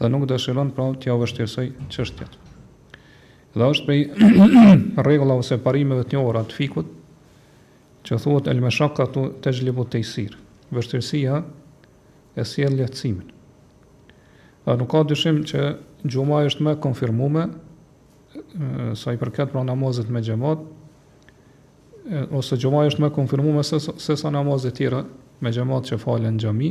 dhe nuk dëshiron pra t'ia vështirësojë çështjet. Dhe është prej rregullave ose parimeve të njohura të fikhut që thuhet el mashaqqatu tajlibu taysir. Vështirësia e sjell lehtësimin. Dhe nuk ka dyshim që xhumaja është më konfirmume sa i përket pra namazit me xhamat ose xhumaja është më konfirmume se se sa namazet tjera me xhamat që falen në xhami.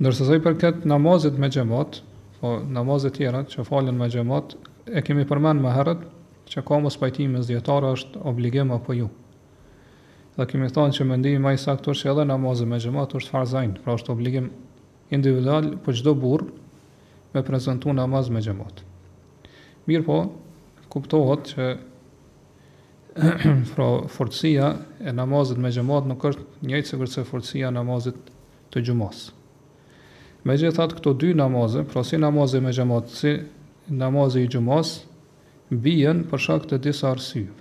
Ndërsa sa i përket namazit me xhamat, po namazet tjera që falen me xhamat, e kemi përmend më herët që ka mospajtim mes dijetarëve është obligim apo jo. Dhe kemi thënë që mendimi më i saktë është që edhe namazi me xhamat është farz ajn, pra është obligim individual për çdo burrë me prezantu namaz me xhamat. Mirëpo, kuptohet që Pra, fortësia e namazit me xhamat nuk është njëjtë sikurse fortësia e namazit të xhumasë. Megjithatë këto dy namaze, pra si namazi me xhamat, si namazi i xhumasë, bien për shkak të disa arsyeve.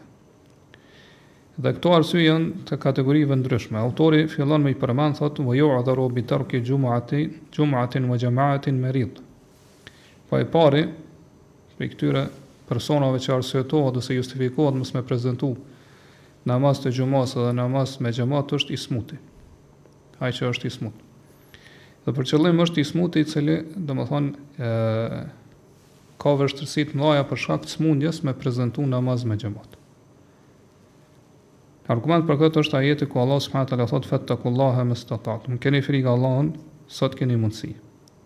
Dhe këto arsye janë të kategorive ndryshme. Autori fillon me i përmend thotë: "Wa yu'dharu bi tarki jum'ati, jum'atin wa jama'atin marid." Po i pari prej këtyre personave që arsyetohet ose justifikohet mos me prezantu namaz të xhumasë dhe namaz me xhamat është i smuti. Ai që është i smutë. Dhe për qëllim është i smuti i cili, domethënë, ë ka vështirësi të mëdha për shkak të smundjes me prezantu namaz me xhamat. Argument për këtë është ajeti ku Allah subhanahu wa taala thotë fattakullaha mastata'tum. Keni frikë Allahun, sa të keni mundësi.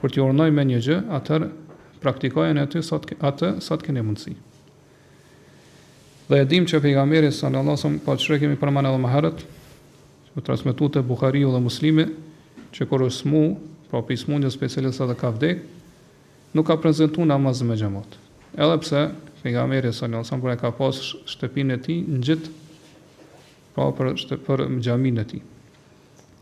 Kur t'ju urdhnoj me një gjë, atëherë praktikojeni aty sa të atë sa të keni mundësi. Dhe e dimë që pejgamberi sallallahu alajhi wasallam, po siç e kemi përmendur edhe më herët, që është transmetu te Buhariu dhe Muslimi, që kur është smu, pra prej sëmundjes prej cilës edhe ka vdek, nuk ka prezantuar namaz me xhamat. Edhe pse pejgamberi sallallahu alajhi wasallam e ka pas shtëpinë e tij, ngjitë pra për shtë për xhaminë e tij.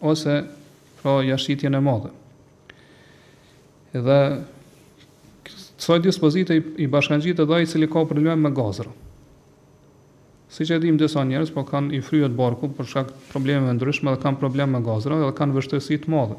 ose pra jashtëqitjen e madhe. Dhe kësaj dispozite i bashkangjitet edhe ai i cili ka problem me gazra. Siç e dimë disa njerëz po kanë i fryhet barku për shkak të problemeve ndryshme dhe kanë problem me gazra dhe kanë vështirësi të mëdha.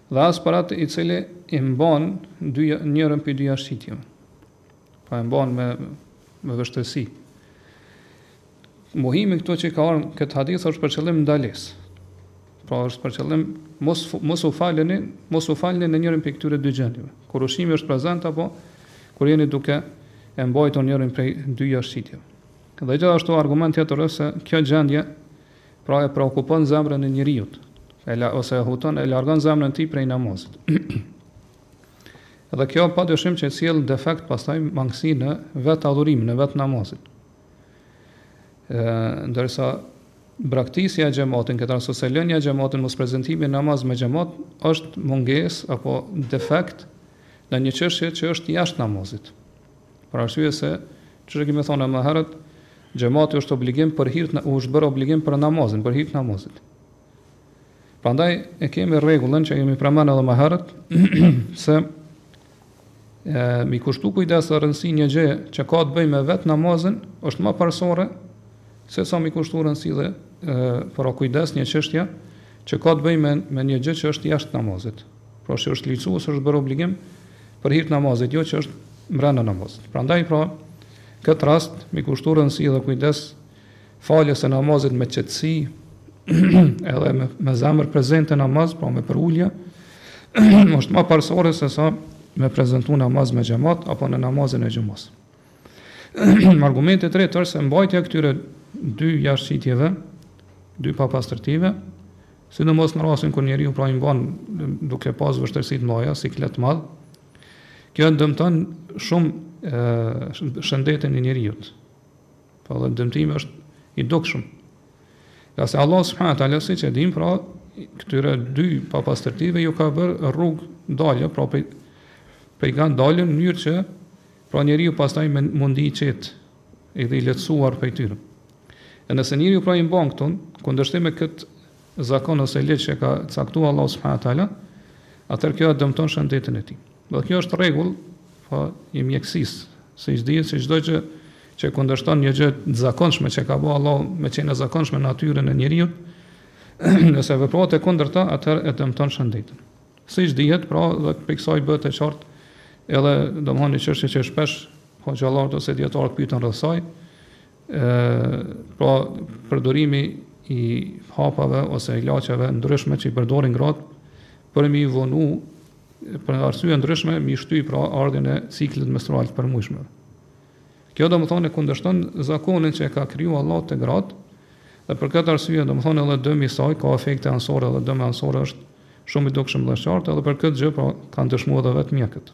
Dhe as për atë i cili i mban dy njërin prej dy jashtëqitjeve. Pra e mban me me vështirësi. Mohimi këtu që ka ardhur në këtë hadith është për qëllim ndalesë. Pra është për qëllim mos mos u faleni, mos u falni në njërin prej këtyre dy gjendjeve. Kur ushqimi është prezant apo kur jeni duke e mbajtur njërin prej dy jashtëqitjeve. Dhe gjithashtu argument tjetër është se kjo gjendje Pra e preokupon zemrën e njeriut, e la, ose e huton, e largon zemrën e tij prej namazit. Dhe kjo pa dyshim që sjell defekt pastaj mangësi në vetë adhurimin, në vetë namazin. Ë, ndërsa braktisja e xhamatit, këtë rast ose lënia e xhamatit mos prezantimi namaz me xhamat është mungesë apo defekt në një çështje që është jashtë namazit. Për arsye se, siç kemi thënë më herët, xhamati është obligim për hir të është bërë obligim për namazin, për hir të namazit. Prandaj e kemi rregullën që kemi përmendur edhe më herët se e mi kushtu kujdes dhe rëndësi një gjë që ka të bëjë me vet namazin, është më parësore se sa mi kushtu rëndësi dhe përkujdes një çështje që ka të bëjë me me një gjë që është jashtë namazit. Pra që është ligjsuar, është bërë obligim për hir të namazit, jo që është brenda namazit. Prandaj pra, këtë rast mi kushtuar rëndësi dhe kujdes faljes së namazit me qetësi, edhe me, me zemër prezente namaz, pra me përulje, është ma parsore se sa me prezentu namaz me xhemat, apo në namazin e xhumas. Argumenti i tretë është se mbajtja këtyre dy jashtëqitjeve, dy papastërtive, Sidomos në rastin kur njeriu pra i mban duke pas vështirësi të mëdha, siklet të madh, kjo dëmton shumë shëndetin e njeriut. Po dhe dëmtimi është i dukshëm. Ngase Allah subhanahu taala siç e dim, pra këtyre dy papastërtive ju ka bërë rrugë dalje, pra prej prej ka dalin në mënyrë që pra njeriu pastaj me mbet i qetë edhe i lehtësuar prej tyre. E nëse njeriu pra i mban këto në kundërshtim me këtë zakon ose ligj që ka caktuar Allahu subhanahu wa taala, atëherë kjo e dëmton shëndetin e tij. Dhe kjo është rregull po i mjekësisë, se dihet se çdo gjë që kundërshton një gjë të zakonshme që ka bërë Allahu me qenë e zakonshme natyrën e njeriu, nëse veprohet e kundërta, atëherë e dëmton shëndetin. Siç dihet, pra, dhe prej kësaj bëhet e qartë edhe domethënë çështje që shpesh hoxhallarët ose dietarët pyeten rreth saj, pra përdorimi i hapave ose ilaçeve ndryshme që i përdorin gratë për mi vonu për arsye ndryshme mi shty pra ardhjen e ciklit menstrual të përmujshme. Kjo do më thonë e kundërshton zakonin që e ka kriju Allahu te gratë, dhe për këtë arsye do më thonë edhe dëmi saj, ka efekte ansore dhe dëme ansore është shumë i dukshëm dhe qartë, edhe për këtë gjë pra kanë dëshmu edhe vetë mjekët.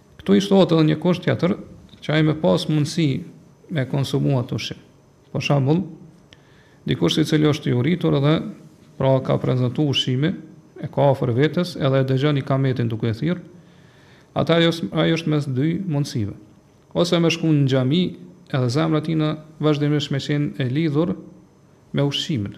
Këtu i shtohet edhe një kusht tjetër, që ai me pas mundësi me konsumu atë ushqim. Për shembull, dikush i cili është i uritur edhe pra ka prezantu ushqimi, e ka afër vetes edhe e dëgjon ikametin duke e thirr, atëherë ai është, ai është mes dy mundësive. Ose me shku në xhami edhe zemra tina vazhdimisht me qenë e lidhur me ushqimin.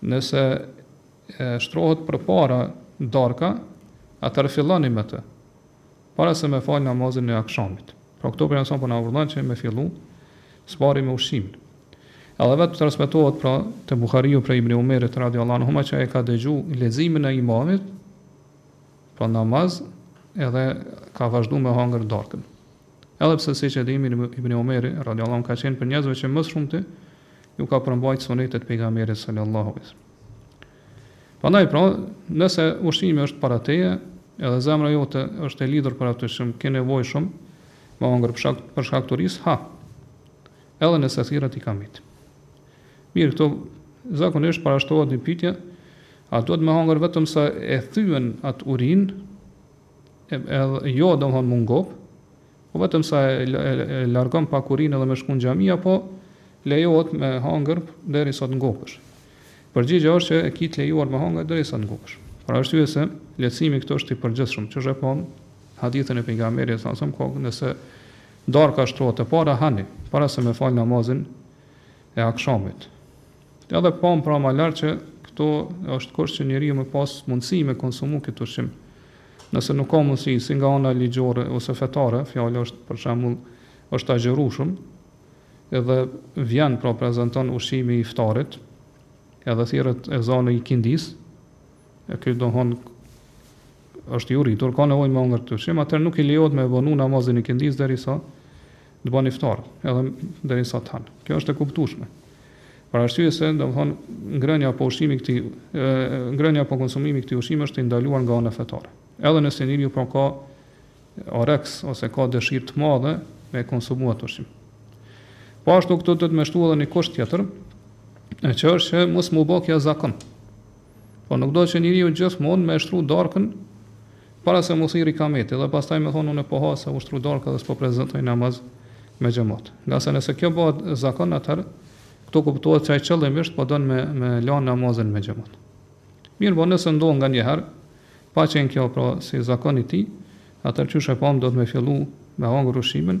Nëse shtrohet përpara darka, atëherë filloni me të, para se me fal namazin e akshamit. Pra këtu pejgamberi sallallahu alejhi wasallam po na urdhëron që me fillu së pari me ushqimin. Edhe vetë transmetohet pra te Buhariu prej Ibn Umerit radiallahu anhuma që ai ka dëgju leximin e imamit për namaz edhe ka vazhdu me hangër darkën. Edhe pse siç e dimë Ibn Umeri radiallahu anhu ka qenë prej njerëzve që më shumë ju ju ka përmbajt sunetit t'pejgamberit sallallahu alejhi wasallam. Prandaj pra, nëse ushqimi është para teje, edhe zemra jote është e lidhur për atë që ke nevojë shumë, me hongër për shkak për shkak t'urisë, ha. Edhe nëse thirret ikameti. Mirë, këtu zakonisht parashtrohet një pyetje, a duhet me hongër vetëm sa e thyen atë urin, edhe jo domethonë m'u ngop, Po vetëm sa e e largon pak urinë edhe me shku në xhami apo lejohet me hangër deri sa të ngopësh. Përgjigja është që e ki të lejuar me hangër deri sa të ngopësh. Për arsye se lehtësimi këtu është i përgjithshëm, qysh e pamë hadithin e pejgamberit sallallahu alejhi wasallam ku nëse darka shtrohet e para hani, para se me fal namazin e akshamit. Edhe pamë pra ma lart që këtu është kusht që njeriu me pas mundësi me konsumu këtë ushqim. Nëse nuk ka mundësi si nga ana ligjore ose fetare, fjala vjen për shembull është agjërueshëm, edhe vjen pra prezanton ushqimi i iftarit, edhe thirret ezani i ikindisë, e ky domethonë është i uritur, ka nevojë me hongër këtë ushqim, atëherë nuk i lejohet me vonu namazin e ikindisë derisa Të bën iftar edhe derisa të han. Kjo është e kuptueshme. Për arsye se, domethënë, ngrënia apo ushqimi i këtij, ngrënia apo konsumimi i këtij ushqimi është i ndaluar nga ana fetare. Edhe nëse njeriu po ka oreks ose ka dëshirë të madhe me konsumu atë ushqim. Po ashtu këtu duhet me shtu edhe një kusht tjetër, e që është që mos m'u bo kjo zakon. Pra nuk duhet që njeriu gjithmonë me shtru darkën para se m'u thirr ikameti dhe pastaj me thonë unë po ha se u shtru darka dhe s'po prezantoj n'namaz me xhamat. Ngase nëse kjo bëhet zakon atëherë këtu kuptohet se ai qëllimisht po don me e lanë namazin me xhamat. Mirëpo nëse ndodh nganjëherë pa qenë kjo pra si zakon i tij, atëherë qysh e pamë duhet me fillu me hangër ushqimin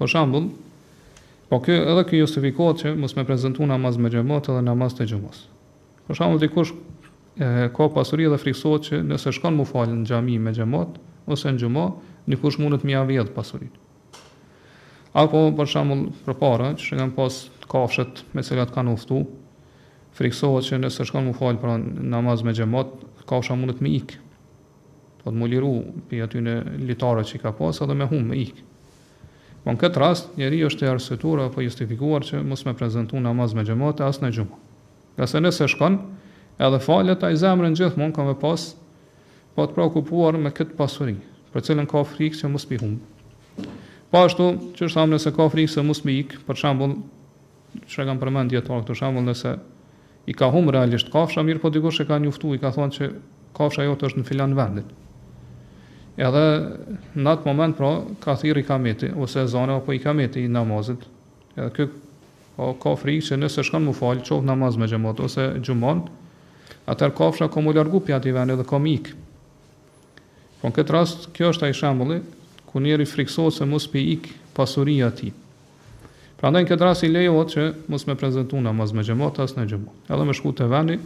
Për shembull, po ky edhe kjo justifikohet që mos me prezantu namaz me xhamat edhe namaz të xhumas. Për shembull dikush e ka pasuri edhe frikësohet që nëse shkon mu fal në xhami me xhamat ose në xhuma, dikush mundet me ja vjedh pasurinë. Apo për shembull përpara që kanë pas kafshët me cilat kanë udhtu, frikësohet që nëse shkon mu fal pra namaz me xhamat, kafsha mundet me ikë. Po të mu liru prej atyne litarëve që i ka pas edhe me humb, me ikë. Po në këtë rast, njeri është i arsyetuar apo justifikuar që mos me prezentu namaz me xhemat e as në xhuma. Ngase nëse shkon, edhe falet ai zemrën gjithmonë ka me pas, po të preokupuar me këtë pasuri, për cilën ka frikë që mos po i humb. Po ashtu, qysh thamë nëse ka frikë se mos po i ikë, për shembull, Çka kanë përmend dijetarët këtu shembull nëse i ka humb realisht kafsha mirëpo dikush e ka njoftu i ka thonë që kafsha jote është në filan vendin. Edhe në atë moment pra ka thirr ikameti ose ezani apo ikameti i namazit. Edhe ky po ka frikë që nëse shkon mu fal qoftë namaz me xhamat ose xhumon atëherë kafsha ka mu largu prej atij vendi dhe ka me ik. Po në këtë rast kjo është ai shembulli ku njeri friksohet se mos pi ik pasuria e tij. Prandaj në këtë rast i lejohet që mos me prezantu namaz me xhamat as në xhuma, edhe me shku te vendi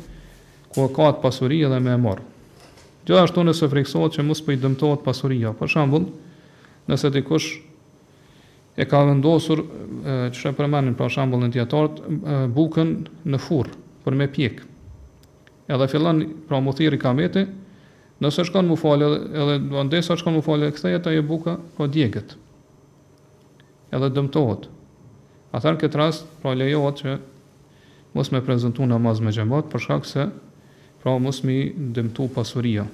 ku e ka atë pasuri edhe me e marr. Gjithashtu nëse frikësohet që mos po i dëmtohet pasuria, për shembull, nëse dikush e ka vendosur çfarë përmendin për shembull dijetarët bukën në furrë për me pjek. Edhe fillon pra mu thirr ikameti, nëse shkon mu fal edhe edhe derisa shkon mu fal kthehet ajo buka po digjet. edhe dëmtohet. Atëherë në këtë rast, pra lejohet që mos me prezantu namaz me xhamat për shkak se pra mos mi dëmtu pasuria.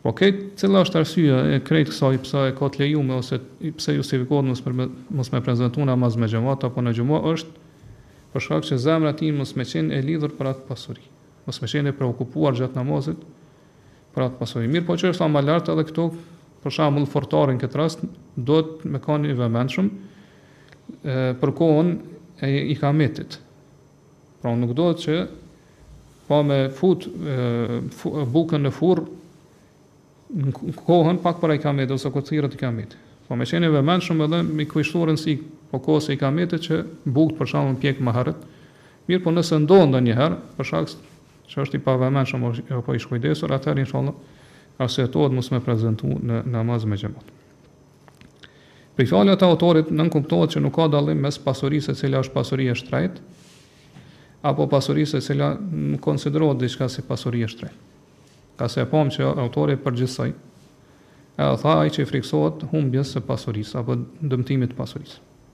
Po këtë cila është arsyeja e krejt kësaj pse e ka të lejuar ose pse justifikohet mos me mos me prezantu namaz me xhamat apo në xhuma është për shkak që zemra e tij mos me qenë e lidhur për atë pasuri, mos me qenë e preokupuar gjatë namazit për atë pasuri. Mirëpo qysh thamë lart edhe këtu, për shembull furrtari në këtë rast duhet me kanë i vëmendshëm për kohën e ikametit. Pra nuk duhet që pa me fut bukën në furrë në kohën pak para ikametit ose kur thirret ikameti. Po me qenë i vëmendshëm edhe me i kushtu rëndësi po kohës së ikametit që bukët për shembull me i pjek më herët. Mirëpo nëse ndodh ndonjëherë, për shkak që është i pavëmendshëm apo i shkujdesur, atëherë inshallah arsjetohet mos me prezentu në namaz me xhamat. Prej fjalëve të autorit nënkuptohet që nuk ka dallim mes pasurisë e cila është pasuri e shtrejt apo pasurisë e cila nuk konsiderohet diçka si pasuri e shtrejt. Ngase e pam që autori përgjithsoi e tha ai që i friksohet humbjes së pasurisë apo dëmtimit të pasurisë.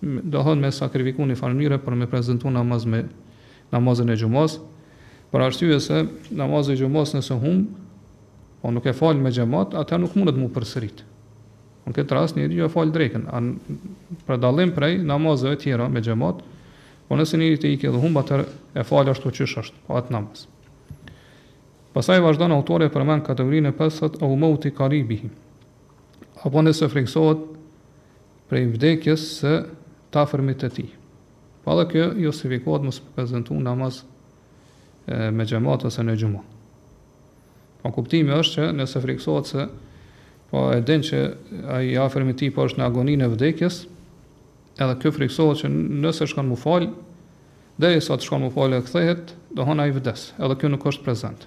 Do thotë me sakrifiku një farë mënyre për me prezantu namaz me namazin e xhumës, për arsye se namazi i xhumës nëse humb, po nuk e fal me xhamat, atë nuk mundet mu përsërit. Në këtë rast njeriu e fal drekën, a për dallim prej namazeve të tjera me xhamat, po nëse njeriut i ikë dhe humb atë e fal ashtu çysh është, po atë namaz. Pastaj vazhdon autori përmend kategorinë e pestë au mauti qaribihi. Apo nëse friksohet prej vdekjes së t'afërmit të tij. Pra edhe ky justifikohet mos me prezentu namaz me xhemat ose në xhuma. Pra po kuptimi është që nëse friksohet se po e din që ai i afërmi i tij po është në agoninë e vdekjes, edhe ky friksohet që nëse shkon mu fal, dhe i sa të shkon mu fal e kthehet, domethënë i vdes, edhe ky nuk është prezent.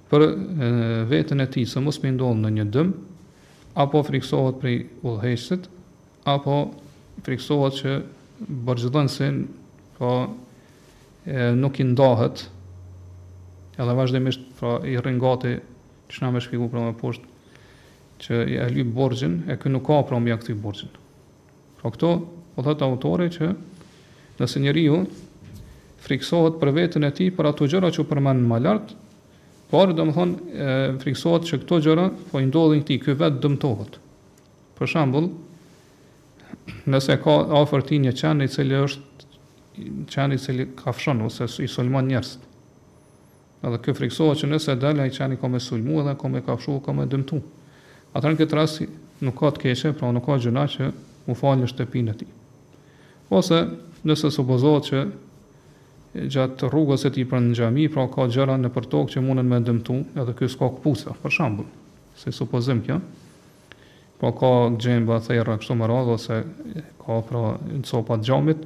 për veten e tij se mos me i ndodh ndonjë dëm, apo frikësohet prej udhëheqësit, apo frikësohet që borxhdhënësi po nuk i ndahet edhe vazhdimisht pra i rrin gati që na me shpiku pra me poshtë që e lyp borxhin e ky nuk ka pra me ia kthy borxhin Pra këto po thotë autori që nëse njeriu friksohet për veten e tij për ato gjëra që u përmendën më lart, po domthon friksohet që këto gjëra po i ndodhin këtij, ky vetë dëmtohet. Për shembull, nëse ka afër tij një qen i cili është qen i cili kafshon ose i sulmon njerëzit. Edhe ky frikësohet që nëse dal ai qeni ka me sulmu edhe ka me kafshu ka me dëmtu. Atëherë në këtë rast nuk ka të keqe, pra nuk ka gjynah që fal në shtëpinë e tij. Ose nëse supozohet që gjatë rrugës së tij për në xhami, pra ka gjëra nëpër tokë që munden me dëmtu, edhe ky s'ka këpuca, për shembull, si supozim kjo, pra ka gjemba, therra kështu me radhë ose ka pra copa të xhamit,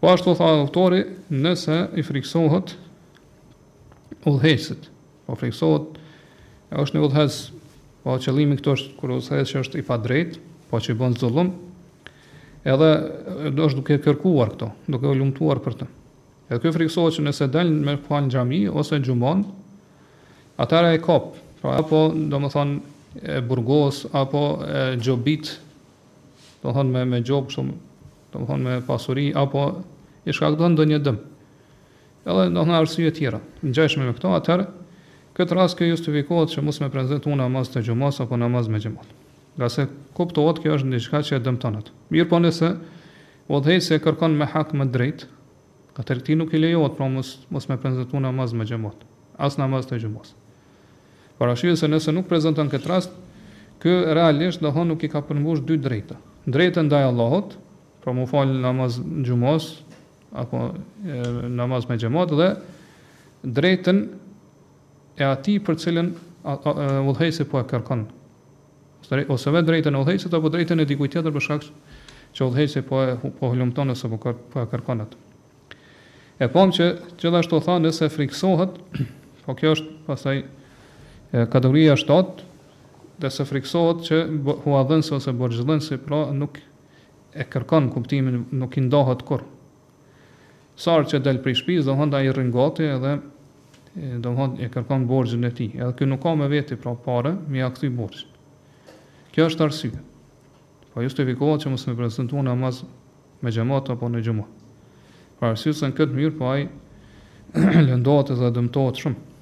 Po ashtu tha autori, nëse i friksohet udhëheqësit, po friksohet e është një udhëheqës, po qëllimi këtu është kur udhëheqës që është i padrejt, po që i bën zullum, edhe do është duke kërkuar këtë, duke hulumtuar për të. Edhe ky friksohet që nëse del me u falë në xhami, ose në xhuma, atëherë e kop, pra apo, domethënë, e burgos, apo e gjobit, do thonë me me gjobë kështu, do thonë me pasuri apo i shkakton ndonjë dëm. Edhe do thonë arsye tjera, të ngjashme me këto, atëherë në këtë rast ky justifikohet që mos me prezantu namaz të xhumas apo namaz me xhamat. Ngase kuptohet kjo është diçka që e dëmton atë. Mirëpo nëse udhëheqësi e kërkon me hak me drejt, atëherë këtij nuk i lejohet pra mos mos me prezantu namaz me xhamat, as namaz të xhumas. Për arsye se nëse nuk prezenton në këtë rast, ky realisht do thonë nuk i ka përmbush dy drejta. Drejtën ndaj Allahut, pra mu fal namaz xhumas apo namaz me xhamat dhe drejtën e atij për të cilën udhëheqësi po e kërkon. Ose vetë drejtën e udhëheqësit apo drejtën e dikujt tjetër për shkak që udhëheqësi po e po hulumton ose po, po e kërkon atë. E pamë që gjithashtu tha nëse frikësohet, po kjo është pastaj kategoria 7, nëse frikësohet që huadhënësi ose borxhdhënësi pra e kërkon, në kuptimin, nuk i ndahet kurrë. Sa herë që del prej shtëpisë, domethënë ai rrin gati edhe domethënë e kërkon borxhin e tij. Edhe ky nuk ka me veti pra pare, me ia kthy borxhin. Kjo është arsye. Po justifikohet që mos me prezentu namaz me xhamat apo në xhuma. Për arsye se në këtë mënyrë po ai lëndohet dhe dëmtohet shumë.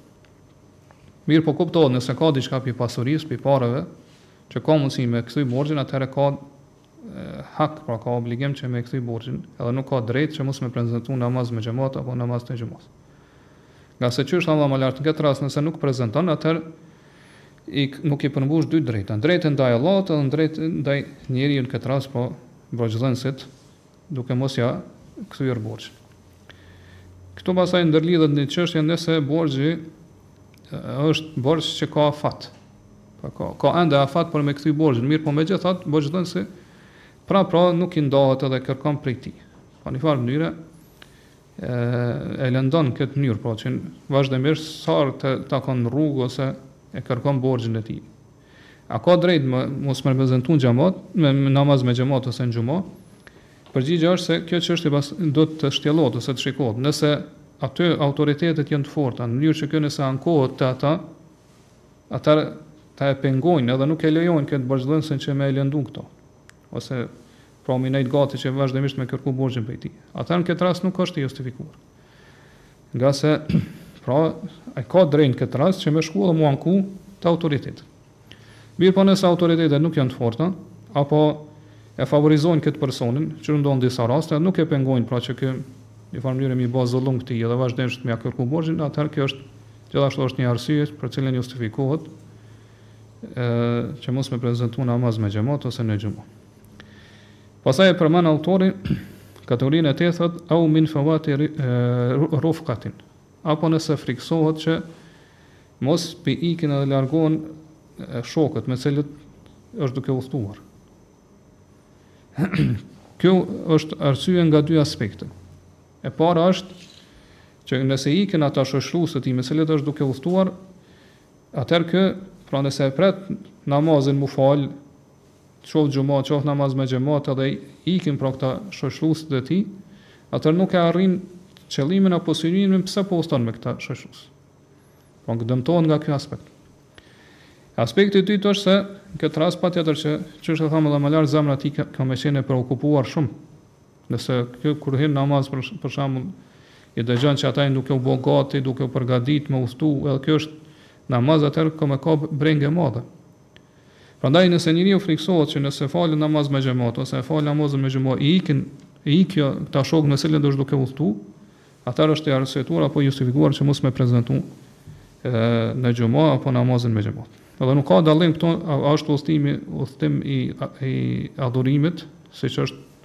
Mirëpo kuptohet nëse ka diçka prej pasurisë, prej pareve, që ka mundësi me kthy borxhin, atëherë ka hak, pra ka obligim që me kthy borxhin, edhe nuk ka drejt që mos me prezentu namaz me xhamat, apo namaz të xhumas. Ngase që është Allah më lartë në këtë rast, nëse nuk prezenton, atëherë Ky nuk i përmbush dy drejta, drejtën ndaj Allahut edhe drejtën ndaj njeriut në këtë rast po borxhdhënësit duke mos ia kthyer borxhin. Këtu pastaj ndërlidhet një çështje nëse borxhi është borxh që ka afat. Pa po, ka ka ende afat për me kthy borxhin, mirëpo megjithatë borxhdhënësi pra pra nuk i ndahet edhe kërkon prej tij. Pa po, në një farë mënyre e lëndon në këtë mënyrë, pra që vazhdimisht sa herë ta takon në rrugë ose e kërkon borxhin e tij. A ka drejt me mos me prezentu në xhamat, me namaz me xhamat ose në xhumë? Përgjigja është se kjo çështje pastaj do të shtjellohet ose të shikohet. Nëse aty autoritetet janë të forta, në mënyrë që ky nëse ankohet te ata, ata ta e pengojnë edhe nuk e lejojnë këtë borxhdhënësin që me e lëndu këtë. ose pra me i nejt gati që vazhdimisht me kërku borxhin prej tij, atëherë në këtë rast nuk është i justifikuar. Ngase, pra, ai ka drejt në këtë rast që me shku dhe mu anku te autoritetet. Mirëpo nëse autoritetet nuk janë të forta, apo e favorizojnë këtë personin, që ndodh në disa raste, nuk e pengojnë pra që ky në një farë mënyre mi bë zullum këtij dhe vazhdimisht me ia kërku borxhin, atëherë kjo është gjithashtu është një arsye për të cilën justifikohet që mos me prezantu namaz me xhamat ose në xhuma. Pastaj e përmend autori kategorinë e tetë thot au min fawati rufqatin. Apo nëse friksohet që mos pi ikin edhe largohen shokët me cilët është duke udhëtuar. Kjo është arsye nga dy aspekte. E para është që nëse ikin ata shoqëruesit e tij me cilët është duke udhëtuar, Atëherë ky, pra nëse e pret namazin mu falë, qoftë xhuma, qoftë namaz me xhamat edhe ikin pra këta shoqëruesit e tij, atëherë nuk e arrin qëllimin apo synimin pse po udhëton me këta shoqërues. Pra po dëmtohet nga ky aspekt. Aspekti i dytë është se në këtë rast patjetër që siç e thamë edhe më lart zemra e tij ka, ka me qenë e preokupuar shumë Nëse ky kur hyn namaz për shembull i dëgjon që ata janë duke u bo gati, duke u përgatitur me udhëtu, edhe ky është n'namaz atëherë ka me qenë brengë e madhe. Prandaj nëse njeriu frikësohet që nëse falë namaz me xhamat ose e fal namazin e xhumas i ikin i ikë kjo këta shokë me cilët është duke udhëtu, atëherë është e arsyetuar apo justifikuar që mos me prezantu në xhuma apo namazin me xhamat. Edhe nuk ka dallim këtu a është udhëtimi udhëtim i i adhurimit, siç është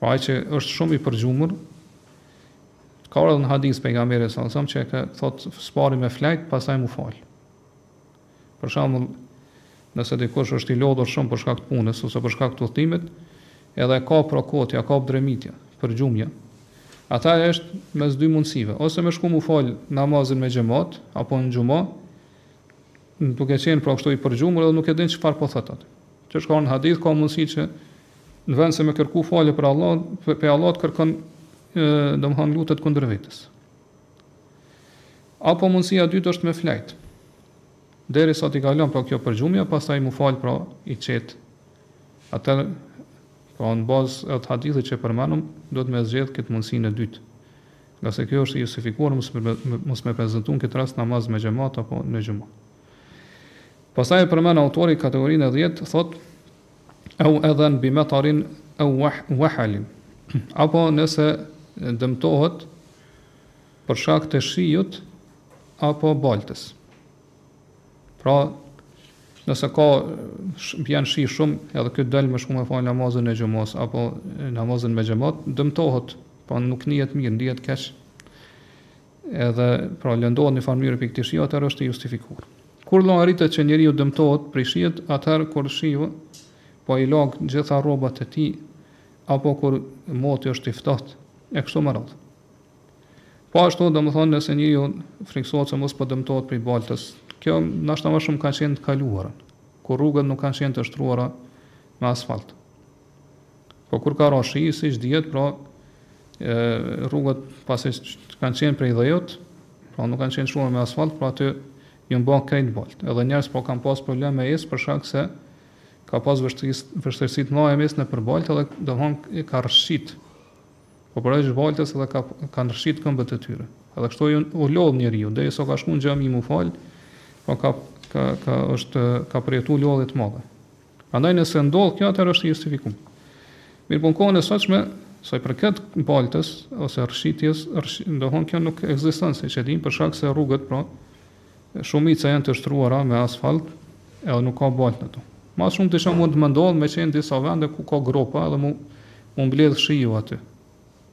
Pra ai që është shumë i përgjumur, ka ardhur në hadith pejgamberi s.a.v.s. që ka thot s'pari me flajt, pastaj mu fal. Për shembull, nëse dikush është i lodhur shumë për shkak të punës ose për shkak të udhëtimit, edhe kaplon kotja, dremitja, përgjumja. Atëherë është mes dy mundësive, ose me shku mu fal namazin me xhamat apo në xhuma, duke qenë pra kështu i përgjumur dhe nuk e din çfarë po thotë atë. Siç ka n'hadith ka mundësi që Në vend se me kërku falje prej Allahut, prej Allahut kërkon, domethënë lutet kundër vetes. Apo mundësia e dytë është me flejtë. Derisa t'i kalon pra kjo përgjumja, pastaj mu falë pra i qetë. Atër, pra në bazë të hadithit që përmendëm, duhet me zgjedhë këtë mundësinë e dytë. Ngase ky është i justifikuar, mos me prezentu n'këtë rast namaz me xhemat apo në xhuma. Pastaj e përmend autori kategorinë e dhjetë, thotë, Au edhen bi matarin au wahalin. Apo nëse dëmtohet për shkak të shiut apo baltës. Pra, nëse ka bie shi shumë, edhe ky dal me shku me fal namazin e xhumos apo namazin me xhamat, dëmtohet, pra nuk ndihet mirë, ndihet keq. Edhe, pra, lëndohet në një farë mënyre prej këtij shiu, atëherë është e justifikuar. Kur llogaritet që njeriu dëmtohet prej shiut, atëherë kur shiu po i lag të gjitha rrobat e tij, apo kur moti është i ftohtë, e kështu me radhë. Po ashtu, domethënë, nëse njeriu frikësohet se mos po dëmtohet prej baltës, kjo ndoshta më shumë ka qenë në të kaluarën, kur rrugët nuk kanë qenë të shtruara me asfalt. Po kur ka ra shi, siç dihet, pra rrugët pasi kanë qenë prej dheut, pra nuk kanë qenë shtruar me asfalt, pra aty u ba krejt baltë. Edhe njerëzit po kanë pas problem me ecë për shkak se ka pas vështirësi vështirësi të mëdha me ecë nëpër baltë edhe domthon e ka rrshit. Po përveç baltës edhe ka kanë rrshit këmbët e tyre. Edhe kështu u lodh njeriu, derisa ka shkuar në xhami m'u fal, po ka ka ka është ka përjetuar lodhje të mëdha. Prandaj nëse ndodh kjo atëherë është i justifikun. Mirëpo në kohën e sotshme, sa i përket baltës ose rrshitjes, rrsh, domethënë kjo nuk ekziston siç e dimë për shkak se rrugët pra shumica janë të shtruara me asfalt, edhe nuk ka baltë në to. Ma së shumti që mundet me ndodhë me qenë disa vende ku ka gropa edhe m'u, m'u mbledhë shiu aty.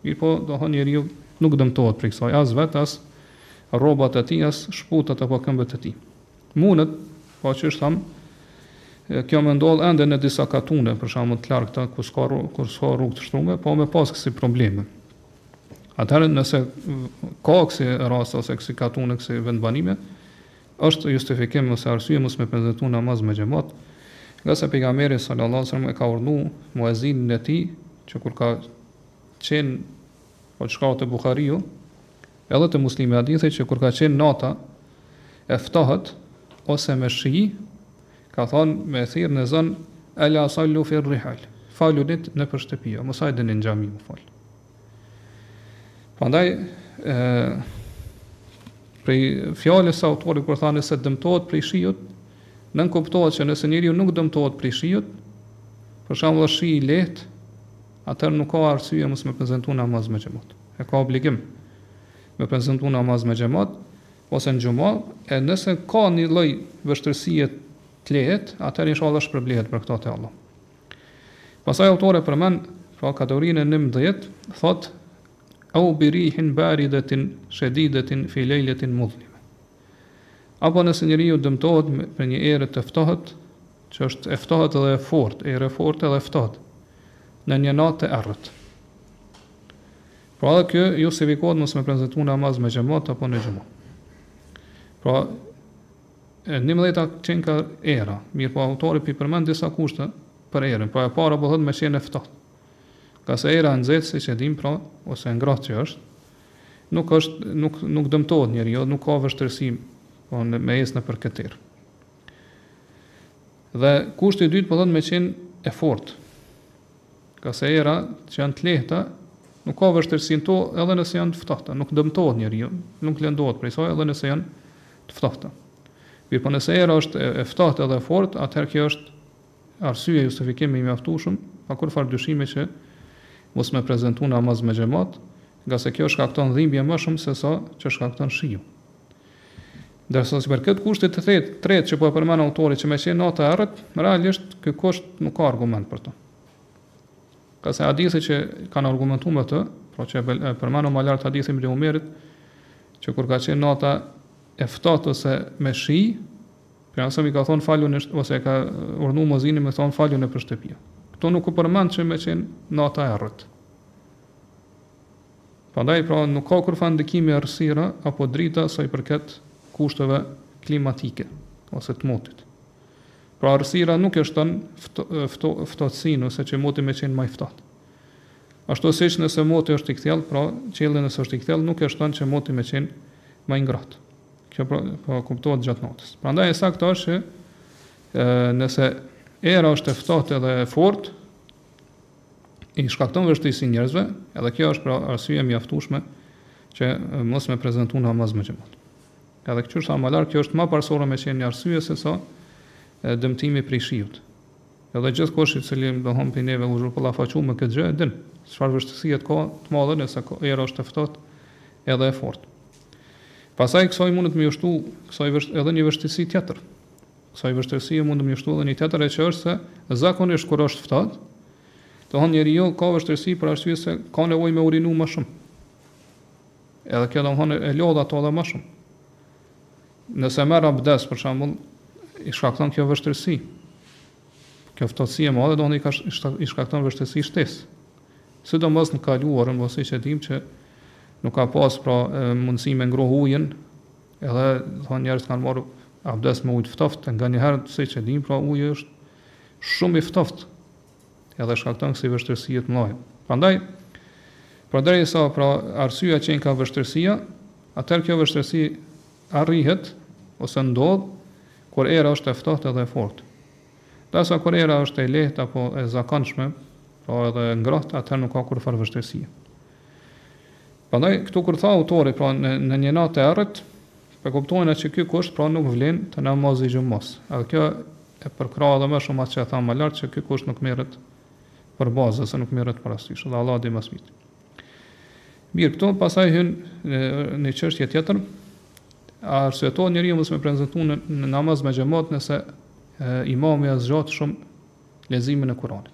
Mirëpo, domethënë njeriu nuk dëmtohet prej kësaj, as vetë, as rrobat e tij, as shputat apo këmbët e tij. Mundet, po siç thamë, kjo me ndodhë ende në disa katune, për shembull të largëta, ku s'ka rrugë të shtrume, po me pas kësi probleme. Atëherë, nëse ka kësi raste, ose kësi katune, kësi vendbanime, është justifikim ose arsye mos me prezantu namaz me xhamat, ngase pejgamberi sallallahu alajhi wasallam e ka urdhnu muezinin e tij që kur ka qenë po siç ka te Buhariu Edhe te Muslimi hadithi që kur ka qenë nata e ftohët ose me shi, ka thënë me e thirr n'ezan Ela sallu fi rrihal. Faluni nëpër shtëpi, mos hajdeni në xhami m'u fal. Prandaj ë prej fjalës së autorit kur thotë se dëmtohet prej shiut, nënkuptohet se nëse njeriu nuk dëmtohet prej shiut, për shembull shi i lehtë, Atëherë nuk ka arsye mos me prezantu namaz me xhamat. E ka obligim me prezantu namaz me xhamat ose në xhuma, e nëse ka një lloj vështirësie të lehtë, atëherë inshallah shpërblehet për këtë te Allahu. Pastaj autori përmend pra kategorinë e 19, thotë au bi rihin baridatin shadidatin fi lejletin mudhlime. Apo nëse njeriu dëmtohet me, me një erë të ftohët, Që është e ftohtë dhe e fortë, erë e fortë dhe e ftohtë, në një natë të errët. Pra edhe kjo justifikohet mos me prezentu namaz me xhemat apo në xhemat. Pra, e njëmbëdhjeta qenka era, mirëpo autori po përmend disa kushte për erën, pra e para po thotë me qenë e ftohtë. Ngase era e nxehtë, siç e dimë, pra, ose e ngrohtë që është, nuk, është, nuk, nuk dëmtohet njeriu, nuk ka vështirësi po, me ecë nëpër këtë erë. Dhe kushti i dytë po thotë me qenë e fortë. Ngase erërat që janë të lehta, nuk ka vështirësi në to edhe nëse janë të ftohta, nuk dëmtohet njeriu, nuk lëndohet prej saj edhe nëse janë të ftohta. Mirëpo nëse era është e ftohtë edhe e fortë, atëherë kjo është arsye justifikim i mjaftueshëm, pa kurrfarë dyshimi që mos me prezantu namaz me xhamat, ngase kjo shkakton dhimbje më shumë sesa që shkakton shiu. Ndërsa për këtë kushtin e tretë që po e përmend autori që me qenë natë e errët, realisht ky kusht nuk ka argument për të. Ngase hadithi që kanë argumentuar me të, pra që e përmendëm më lart hadithin e Umerit, që kur ka qenë nata e ftohtë ose me shi, pejgamberi ka thonë falnu në ose ka urdhëruar muezinin me thonë falnu në shtëpi. Këtu nuk u përmend që me qenë nata e errët. Prandaj pra nuk ka kurrfarë ndikimi errësira apo drita sa i përket kushteve klimatike ose të motit. Pra errësira nuk e shton ftohtësinë ose që moti me qenë më i ftohtë. Ashtu siç nëse moti është i kthjellë, pra qielli nëse është i kthjellë nuk e shton që moti me qenë më i ngrohtë. Kjo pra, po kuptohet gjatë natës. Prandaj e saktë është që nëse era është e ftohtë edhe e fortë, i shkakton vështirësi njerëzve, edhe kjo është pra arsye e mjaftueshme që mos me prezantu namaz me xhamat. Edhe kjo është më lart, kjo është më parësore me qenë një arsye sesa dëmtimi prej shiut. Edhe gjithkush i cili domethënë ne veç u ballafaqu me këtë gjë, din, çfarë vështirësi ka të madhe nëse era është e ftohtë edhe e fortë. Pastaj kësaj mundet me iu shtu, kësaj vësht, edhe një vështirësi tjetër. Kësaj vështirësie mund të me iu shtu edhe një tjetër e që është se zakonisht kur është ftohtë, domethënë njeriu ka vështirësi për arsye se ka nevojë me urinu më shumë. Edhe kjo domethënë e lodh atë edhe më shumë. Nëse merr abdes për shembull, i shkakton kjo vështirësi. Kjo ftohtësi e madhe domethënë i shkakton vështirësi shtesë. Sidomos në të kaluarën, masi e dimë që nuk ka pas pra mundësi me ngrohë ujin, Edhe thonë njerëzit kanë marrë abdes me ujë të ftohtë, nganjëherë siç e dimë, pra uji është shumë i ftohtë. Edhe shkakton kësi vështirësi të mëdha. Prandaj përderisa pra arsyeja qenka vështirësia, atëherë kjo vështirësi arrihet ose ndodh kur era është e ftohtë dhe e fortë. Ndërsa kur era është e lehtë apo e zakonshme, pra edhe e ngrohtë, atëherë nuk ka kurrfarë vështirësie. Prandaj këtu kur tha autori pra në, në një natë të errët, e kuptojmë që ky kusht pra nuk vlen te namazi i xhumës. Edhe kjo e përkrah edhe më shumë atë që e thamë më lart që ky kusht nuk merret për bazë ose nuk merret parasysh, dhe Allahu e di më së miri. Mirë, këtu pasaj hyn në çështje tjetër. A arsyetohet njeriu mos me prezantu në, në namaz me xhamat nëse e, imami e zgjat shumë leximin e Kuranit?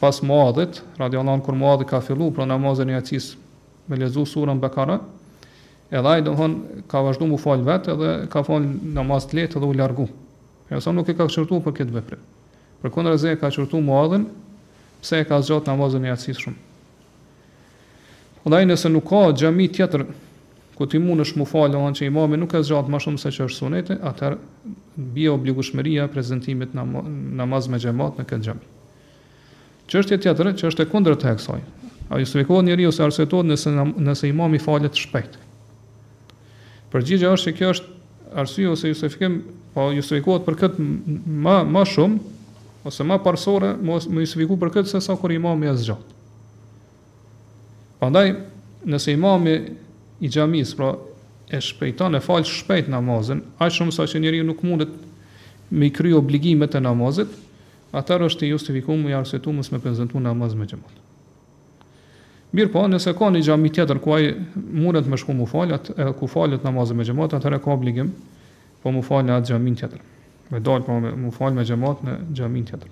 Pas Muadhit, radijallahu anhu, kur Muadhi ka fillu pra namazin e jacisë me lexu surën Bekara, edhe ai domthon ka vazhdu mu fal vet edhe ka fal namaz të lehtë dhe u largu. Ja sa nuk e ka qortu për këtë veprim. Përkundrazi e ka qortu Muadhin pse e ka zgjat namazin e jacisë shumë. Andaj nëse nuk ka xhami tjetër ku ti mundesh mu fal, domethënë që imami nuk e zgjat më shumë se që është suneti, atëherë bie obligueshmëria e prezantimit në namaz me xhamat në këtë xhami. Çështje tjetër që është e kundërta e kësaj. A justifikohet njeriu ose arsyetohet nëse nëse imami falet shpejt? Përgjigja është se kjo është arsye ose justifikim, po justifikohet për këtë më më shumë ose më parësore, me u justifiku për këtë se sa kur imami e zgjat. Prandaj, nëse imami i xhamisë, pra e shpejton e fal shpejt namazin, aq shumë sa që njeriu nuk mundet me kry obligimet e namazit, atëherë është i justifikuar i arsyetum mos me prezantu në namaz me xhamat. Mirëpo, nëse ka një xhami tjetër ku ai mundet me shku mu fal, atë ku falet namazi me xhamat, atëherë ka obligim pra mu fal në atë xhamin tjetër. Me dal pra mu fal me xhamat në xhamin tjetër.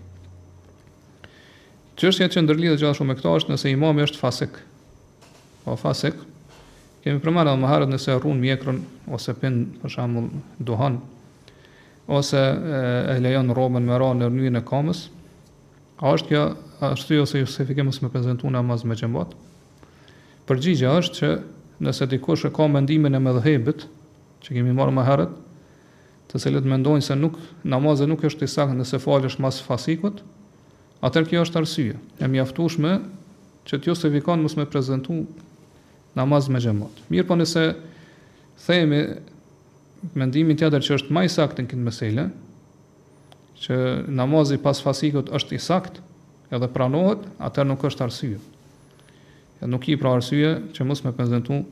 Çështja që ndërlidhet gjithashtu me këto është nëse imami është fasik. Po fasik, kemi përmendur edhe më herët nëse rrun mjekrën ose pin për shembull duhan ose e lejon rrobën me ra nën nyjën e kamës, a është kjo arsye ose justifikim mos me prezentu në namaz me xhemat? Përgjigja është që nëse dikush e ka mendimin e medhhebit, që kemi marrë më herët, të cilët mendojnë se nuk, namazi nuk është i saktë nëse falesh mas fasikut, Atëherë kjo është arsye e mjaftueshme që të justifikon mos me prezantu namaz me xhamat. Mirëpo nëse themi mendimin tjetër që është më i saktë në këtë meselë, që namazi pas fasikut është i saktë, edhe pranohet, atëherë nuk është arsye. Jo nuk është pra arsye që mos me prezantu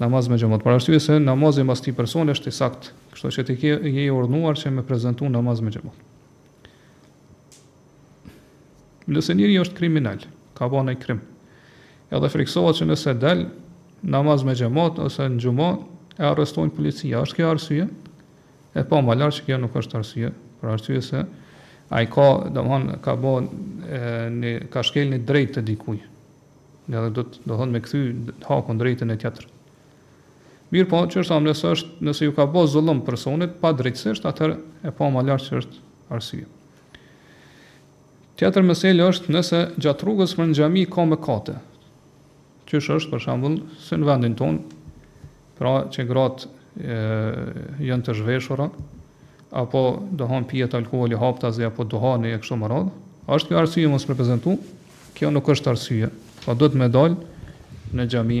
namaz me xhamat. Për arsye se namazi mbas ti personi është i saktë, kështu që ti ke je i urdhëruar që me prezantu namaz me xhamat. Nëse njëri është kriminal, ka bërë një krim, edhe friksohet që nëse del namaz me xhamat ose në xhumë, e arrestojnë policia. Është kjo arsye? E pamë lart që kjo nuk është arsye, për arsye se ai ka, domthonë, ka bërë një ka shkel një drejtë të dikujt. Edhe duhet domethonë me kthy hakun drejtën e tjetrit. Mirëpo, siç thamë, nëse është, nëse i u ka bë zullum personit padrejtësisht, atëherë e pamë lart që është arsye. Tjetër meselë është nëse gjatë rrugës për në xhami ka mëkate. Qysh është për shembull si në vendin ton, pra që gratë janë të zhveshura apo duken pije të alkooli haptazi apo duhani e kështu me radhë, është kjo arsye mos me prezentu, kjo nuk është arsye. Po duhet me dal në xhami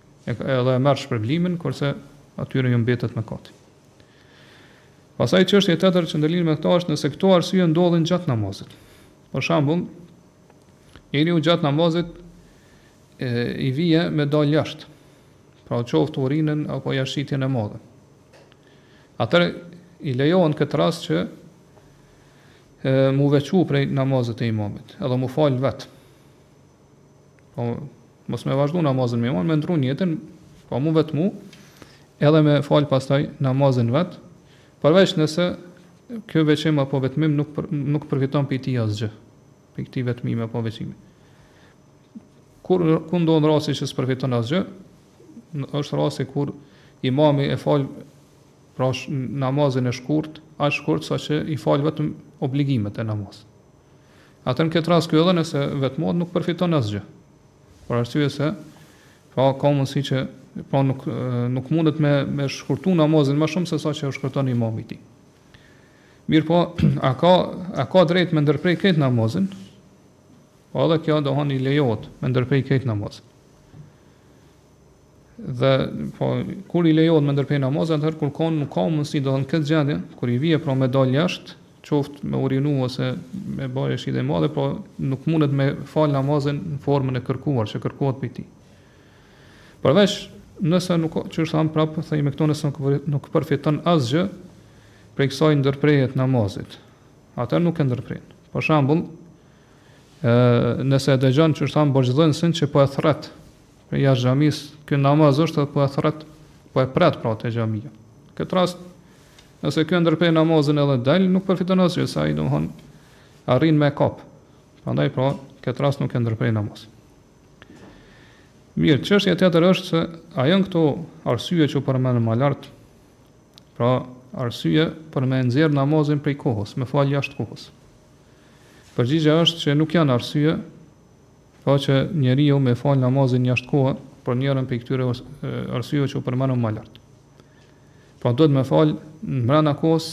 Edhe e merr shpërblimin, kurse atyre ju mbetet mëkati. Pastaj çështje tjetër që ndërlidhet me këtë është nëse këto arsye ndodhin gjatë namazit. Për shembull, njeriu gjatë namazit e, i vjen me dal jashtë, pra qoftë urinën apo jashtëqitjen e madhe. Atër i lejohet në këtë rast që e, mu veçu prej namazit të imamit, edhe mu falë vetë. Po mos me vazhdu namazin me imam, me ndrru nijetin, po mu vetmu, edhe me fal pastaj namazin vet, përveç nëse kjo veçim apo vetmim nuk për, nuk përfiton prej tij asgjë, prej këtij vetmim apo veçimi. Kur kur ndodh rasti që s'përfiton asgjë, është rasti kur imami e fal pra namazin e shkurt, aq shkurt sa që i fal vetëm obligimet e namazit. Atëherë në këtë rast kjo edhe nëse vetmohet nuk përfiton asgjë. Për arsye se pra ka mundësi që pra nuk nuk mundet me me shkurtu namazin më shumë se sa që e shkurton imami i tij. Mirëpo, a ka a ka drejt me ndërpre këtë namazin? Po edhe kjo domethanë i lejohet me ndërpre këtë namazin. Dhe po kur i lejohet me ndërpre namazin, atëherë kur kon nuk ka mundësi domethënë këtë gjendje, kur i vije pra me dal jashtë, qoftë me urinu ose me bërë shi të madhe, po nuk mundet me fal namazin në formën e kërkuar, që kërkohet prej tij. Përveç, nëse nuk, siç thamë prapë, themi këtu nëse nuk, nuk përfiton asgjë, prej kësaj ndërprerjes namazit. Atëherë nuk e ndërpren. Për shambull, nëse e dëgjon siç thamë borxhdhënësin që po e thret, Jashtë xhamisë, ky në namaz është, po e thret, po e pret pra te xhamia. Në këtë rast, nëse ky e ndërpre namazin edhe del, nuk përfiton asgjë, se ai domethënë arrin me e kap. Prandaj pra, në këtë rast nuk e ndërpre namazin. Mirë, çështja tjetër është se a janë këto arsye që përmendëm më lart, pra arsye për me nxjerr namazin prej kohës, me fal jashtë kohës. Përgjigja është që nuk janë arsye Pra që njeriu me fal namazin jashtë kohës për njërën prej këtyre arsyeve që u përmendën më lart. Pra duhet me fal mbrenda kohës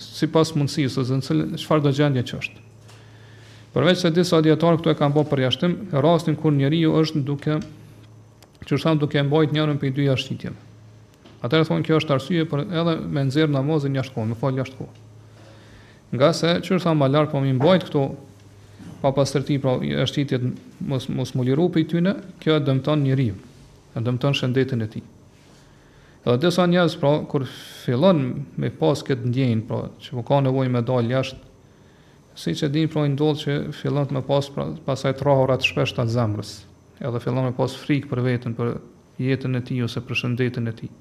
sipas mundësisë ose në cilën çfarëdo gjendje që është. Përveç se disa dijetarë këtu e kanë bërë përjashtim, rastin kur njeriu është duke që është duke mbajt njërën prej dy jashtëqitjeve. Atëherë thonë kjo është arsye për edhe me nxjerr namazin jashtë kohë, me fal jashtë kohë. Ngase siç u tha më lart po mi mbajt këto papastërti pra jashtëqitjet mos mos m'u liru prej tyne, kjo e dëmton njeriun, e dëmton shëndetin e tij. Edhe disa njerëz pra kur fillon me pas këtë ndjenjë pra që po ka nevojë me dal jashtë siç e dinë pra i ndodh që fillon me pas pra pasaj të rrahura të shpeshta të zemrës. Edhe fillon me pas frikë për veten për jetën e tij ose për shëndetin e tij.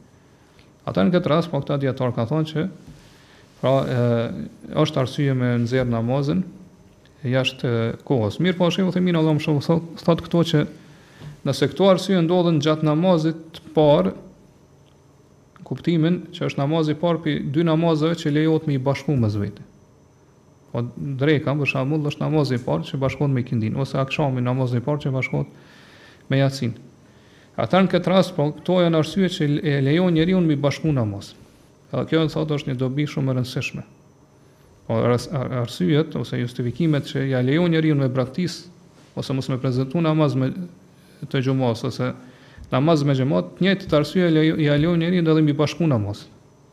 Atëherë në këtë rast, pra këta dijetarë kanë thënë që pra e, është arsye me nxjerr namazin jashtë kohës. Mirëpo shejh Uthejmin Allahu e mëshiroftë thot, thot këtu që nëse këto arsye ndodhen gjatë namazit të parë, në kuptimin që është namazi i parë prej dy namazeve që lejohet me i bashku mes vete. Po dreka, për shembull, është namazi i parë që bashkohet me ikindin, ose akshami namazi i parë që bashkohet me jacin. Atëherë në këtë rast, po këto janë arsye që e lejojnë njeriun mi bashku namazet. Edhe kjo thotë është një dobi shumë e rëndësishme. Po arsyet ose justifikimet që ia lejojnë njeriut me braktis ose mos me prezantu namazin e xhumas ose namazin me xhamat, të njëjtat arsye ia lejojnë njeriut edhe mi bashku namazet.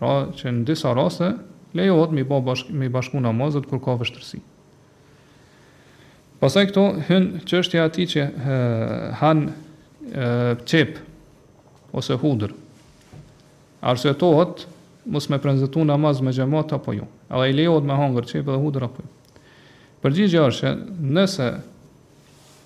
Pra që në disa raste lejohet me bë bashk me bashku namazet kur ka vështirësi. Pastaj këtu hyn çështja e atij që han qepë ose hudër. Arsyetohet mos me prezantu namaz me xhamat apo jo. A i lejohet me hangër qepë dhe hudër apo jo. Përgjigja është se nëse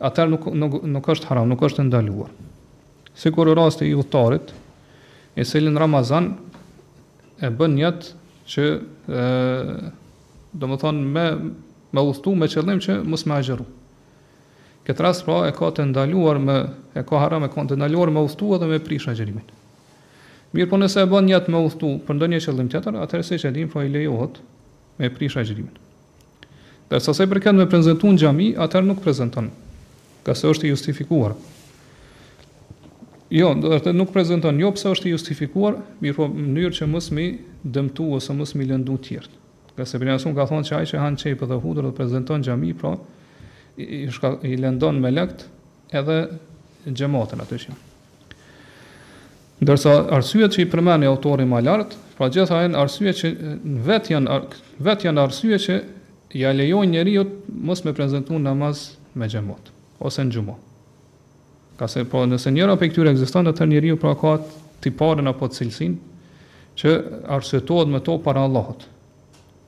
atëherë nuk nuk nuk është haram, nuk është e ndaluar. Sikur rasti i udhëtarit, i cili në Ramazan e bën nijet që e, domethënë me, me udhëtu me qëllim që mos me agjëru. Këtë rast pra e ka të ndaluar me, e ka haram e ka të ndaluar me udhëtu edhe me prish agjërimin. Mirëpo nëse e bën nijet me udhëtu për ndonjë qëllim tjetër, atëherë siç e dimë pra i lejohet me e prish agjërimin. Ndërsa sa i përket me prezantu në xhami, atëherë nuk prezanton, ngase është i justifikuar. Jo, do të thotë nuk prezanton, jo pse është i justifikuar, mirëpo në mënyrë që mos m'i dëmtu ose mos m'i lëndu të tjerët. Ngase Ibn ka thonë që ai që han qepë dhe hudhër dhe prezanton n'xhami, pra i, shka, i lëndon melekët edhe xhematin aty që. Ndërsa arsyet që i përmeni autori më lart, pra t'gjitha janë arsye që vet janë vet janë arsye që ia lejojnë njeriut mos me prezantu n'namaz me xhemat ose në xhuma. Ngase pra nëse njëra prej këtyre ekziston atëherë njeriu pra ka tiparen apo cilësinë që arsyetohet me to para Allahut.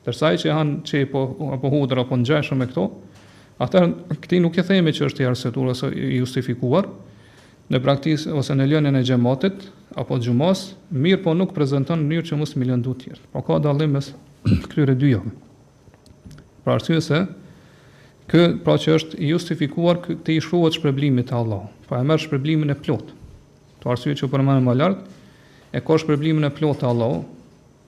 Ndërsa ai që han qepë apo hudhër apo ngjashëm me këto, atëherë këtij nuk i themi që është i arsyetuar ose i justifikuar në praktikë ose në lënien e xhematit apo xhumas, mirëpo nuk prezanton në mënyrë që mos m'i lëndu të tjerët. Pra ka dallim mes këtyre dyjave. Për arsye se ky pra që është i justifikuar këtij i shkruhet shpërblimi te Allahu. Pra e merr shpërblimin e plotë. Për arsyet që përmendëm më lart e ka shpërblimin e plotë te Allahu,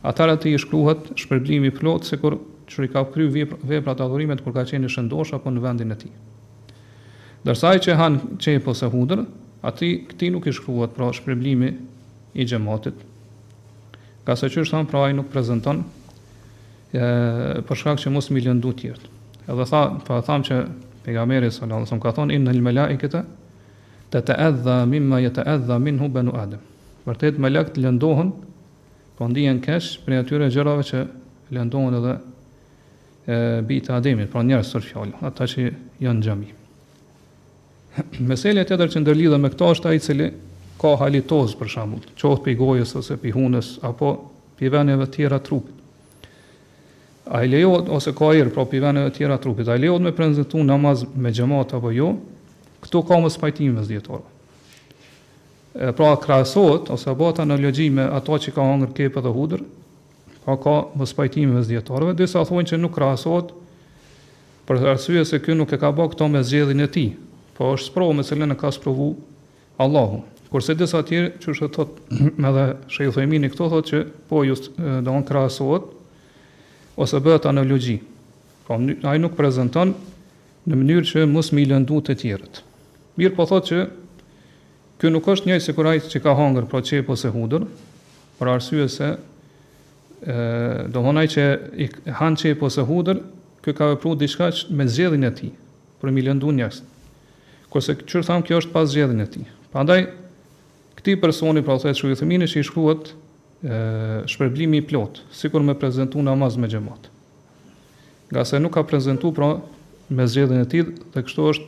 Atëherë atij i shkruhet shpërblimi i plotë sikur që i ka kry veprat adhurimet kur ka qenë i shëndoshë apo në vendin e tij. Ndërsa ai që han qepë ose hudhër, atëherë këtij nuk i shkruhet pra shpërblimi i xhematit. Ngase qysh thamë pra ai nuk prezanton për shkak që mos m'i lëndu të tjerët. Edhe tha, pra thamë që pejgamberi sallallahu alajhi wasallam ka thonë inna al malaikata tataadha mimma yataadha minhu banu adam. Vërtet melekët lëndohen Apo ndihen keq prej atyre gjërave që lëndohen edhe bijtë e Ademit, pra njerëzit me një fjalë, ata që janë në xhami. Meseleja tjetër që ndërlidhet me këto është ai i cili ka halitoz për shembull, qoftë pi gojës ose pi hunës apo pi veneve të tjera t'trupit. A i lejohet ose ka erë pra pi veneve të tjera t'trupit, a i lejohet me prezantu n'namaz me xhemat apo jo? Këtu ka mospajtime mes dijetarëve. Pra krahasohet ose bëhet analogji me ata që kanë hangër qepë dhe hudër, pra ka mospajtim mes dijetarëve, disa thonë që nuk krahasohet për arsye se ky nuk e ka bërë këto me zgjedhjen e tij, po është sprovë me cilën e ka sprovu Allahu. Kurse disa tjerë, qysh e thot edhe Shejh Uthejmini këtu thotë që po do të krahasohet ose bëhet analogji. Pra ai nuk prezanton në mënyrë që mos me i lëndu të tjerët. Mirëpo thotë që Ky nuk është njëjtë sikur ai që ka hangër pra qepë ose hudhër, për arsye se domthon ai që i han qepë ose hudhër, ky ka vepruar diçka me zgjedhjen e tij, për mi lëndu njerëz. Kurse qysh tham kjo është pa zgjedhjen e tij. Prandaj këtij personi pra thotë Shejh Uthejmini që i shkruhet shpërblimi i plotë, sikur me prezantu namaz me xhemat. Ngase nuk ka prezantu pra me zgjedhjen e tij dhe kështu është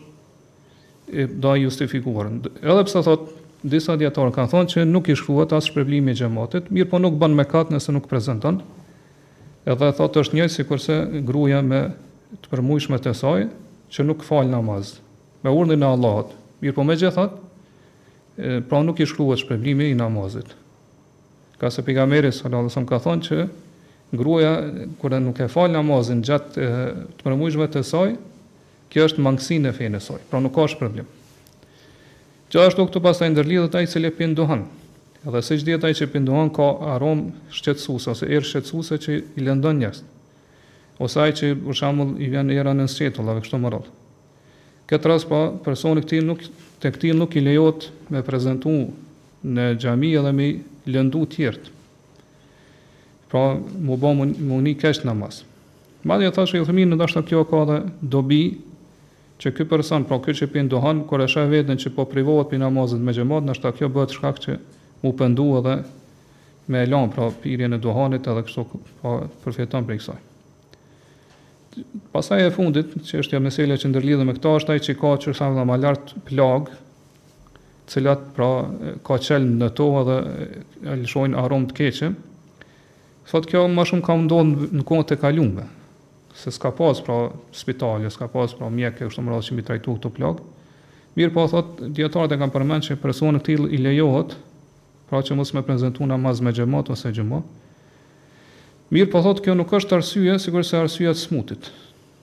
pra i justifikuar. Edhe pse thotë disa dietarë kanë thënë që nuk i shkruhet as shpërblimi i xhematit, mirëpo nuk bën mëkat nëse nuk prezanton. Edhe thotë është njëjtë sikurse gruaja me të përmujshme të saj që nuk fal namaz me urdhrin e Allahut. Mirëpo megjithatë, pra nuk i shkruhet shpërblimi i namazit. Ngase pejgamberi sallallahu alajhi wasallam ka thënë që gruaja kur nuk e fal namazin gjatë të përmujshme të saj, Kjo është mangësi në fenë e saj, pra nuk ka shpërblim. Gjithashtu këtu pastaj ndërlidhet ai i cili pin duhan, edhe siç dihet ai që pin duhan ka aromë shqetësuese ose erë shqetësuese që i lëndon njerëzit, ose ai që për shembull i vjen era nën sqetull edhe kështu me radhë. Këtë rast pra personi i këtill nuk tek këtij nuk i lejohet me prezantu në xhami edhe me i lëndu tjerët. Pra, mu ba monije këshnamaz. Madje thotë Shejh Uthejmini ndoshta kjo ka dhe dobi që ky person, pra ky që pin duhan, kur e sheh veten që po privohet prej namazit me xhemat, ndoshta kjo bëhet shkak që m'u pendu edhe me e lan, pra pirjen e duhanit edhe kështu pra përfiton prej kësaj. Pastaj e fundit, çështja, meselja që ndërlidhet me këtë, është ai që ka qysh e thamë edhe ma lartë plagë, të cilat pra ka qelb në to edhe e lëshojnë aromë të keqe. Thotë kjo më shumë ka ndodhur në kohët e kaluara. Se s'ka pas pra spitale, s'ka pas pra mjekë e kështu me radhë që mi trajtu këto plagë. Mirëpo thotë, dijetarët e kanë përmend që personit këtill i lejohet, pra që mos me prezentu namaz me xhemat ose xhuma. Mirëpo thotë, kjo nuk është arsye, sikurse arsyeja e të smutit,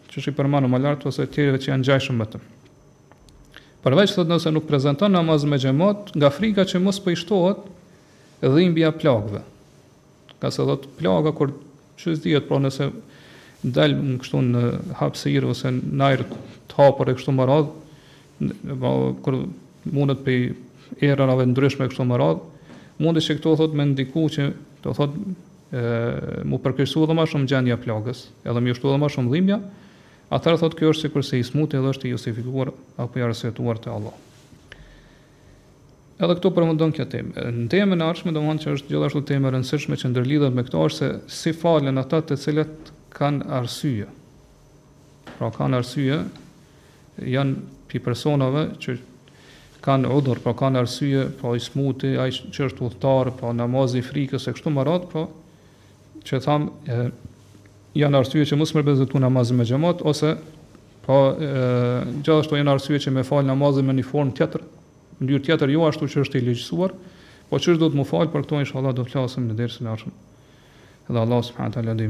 qysh i përmendëm më lartë ose tjerëve që janë ngjashëm me të. Përveç thotë nëse nuk prezenton namaz me xhemat, nga frika që mos po i shtohet dhimbja plagëve. Se thotë plaga sikur që dihet, pra nëse dal kështu në hapësirë ose në ajër të hapur e kështu më radh, pra kur mundet pi erërave ndryshme kështu më radh, mundet që këto thotë me ndiku që do thotë m'u përkeqësu edhe më shumë gjendja e plagës, edhe m'u shtu edhe më shumë dhimbja, Atëherë thotë kjo është sikurse i smuti dhe është i justifikuar apo i arsyetuar te Allahu. Edhe këtu përfundon kjo temë. Në temën e ardhshme, do që është gjithashtu temë e rëndësishme që ndërlidhet me këto është se si falen ata të cilët kanë arsye. Pra kanë arsye, janë pi personave që kanë udhr, pra kanë arsye, pra i smuti, ai që është udhëtar, pra namazi i frikës e kështu më radh, pra Që thamë, janë arsye që mos me prezentu namazin me xhamat ose po gjithashtu janë arsye që me fal namazin me një formë tjetër, në mënyrë tjetër jo ashtu që është i legjësuar, po qysh do të mu fal, për këto inshallah do të flasim në dersin e ardhshëm. Dhe Allah subhanahu wa taala dhe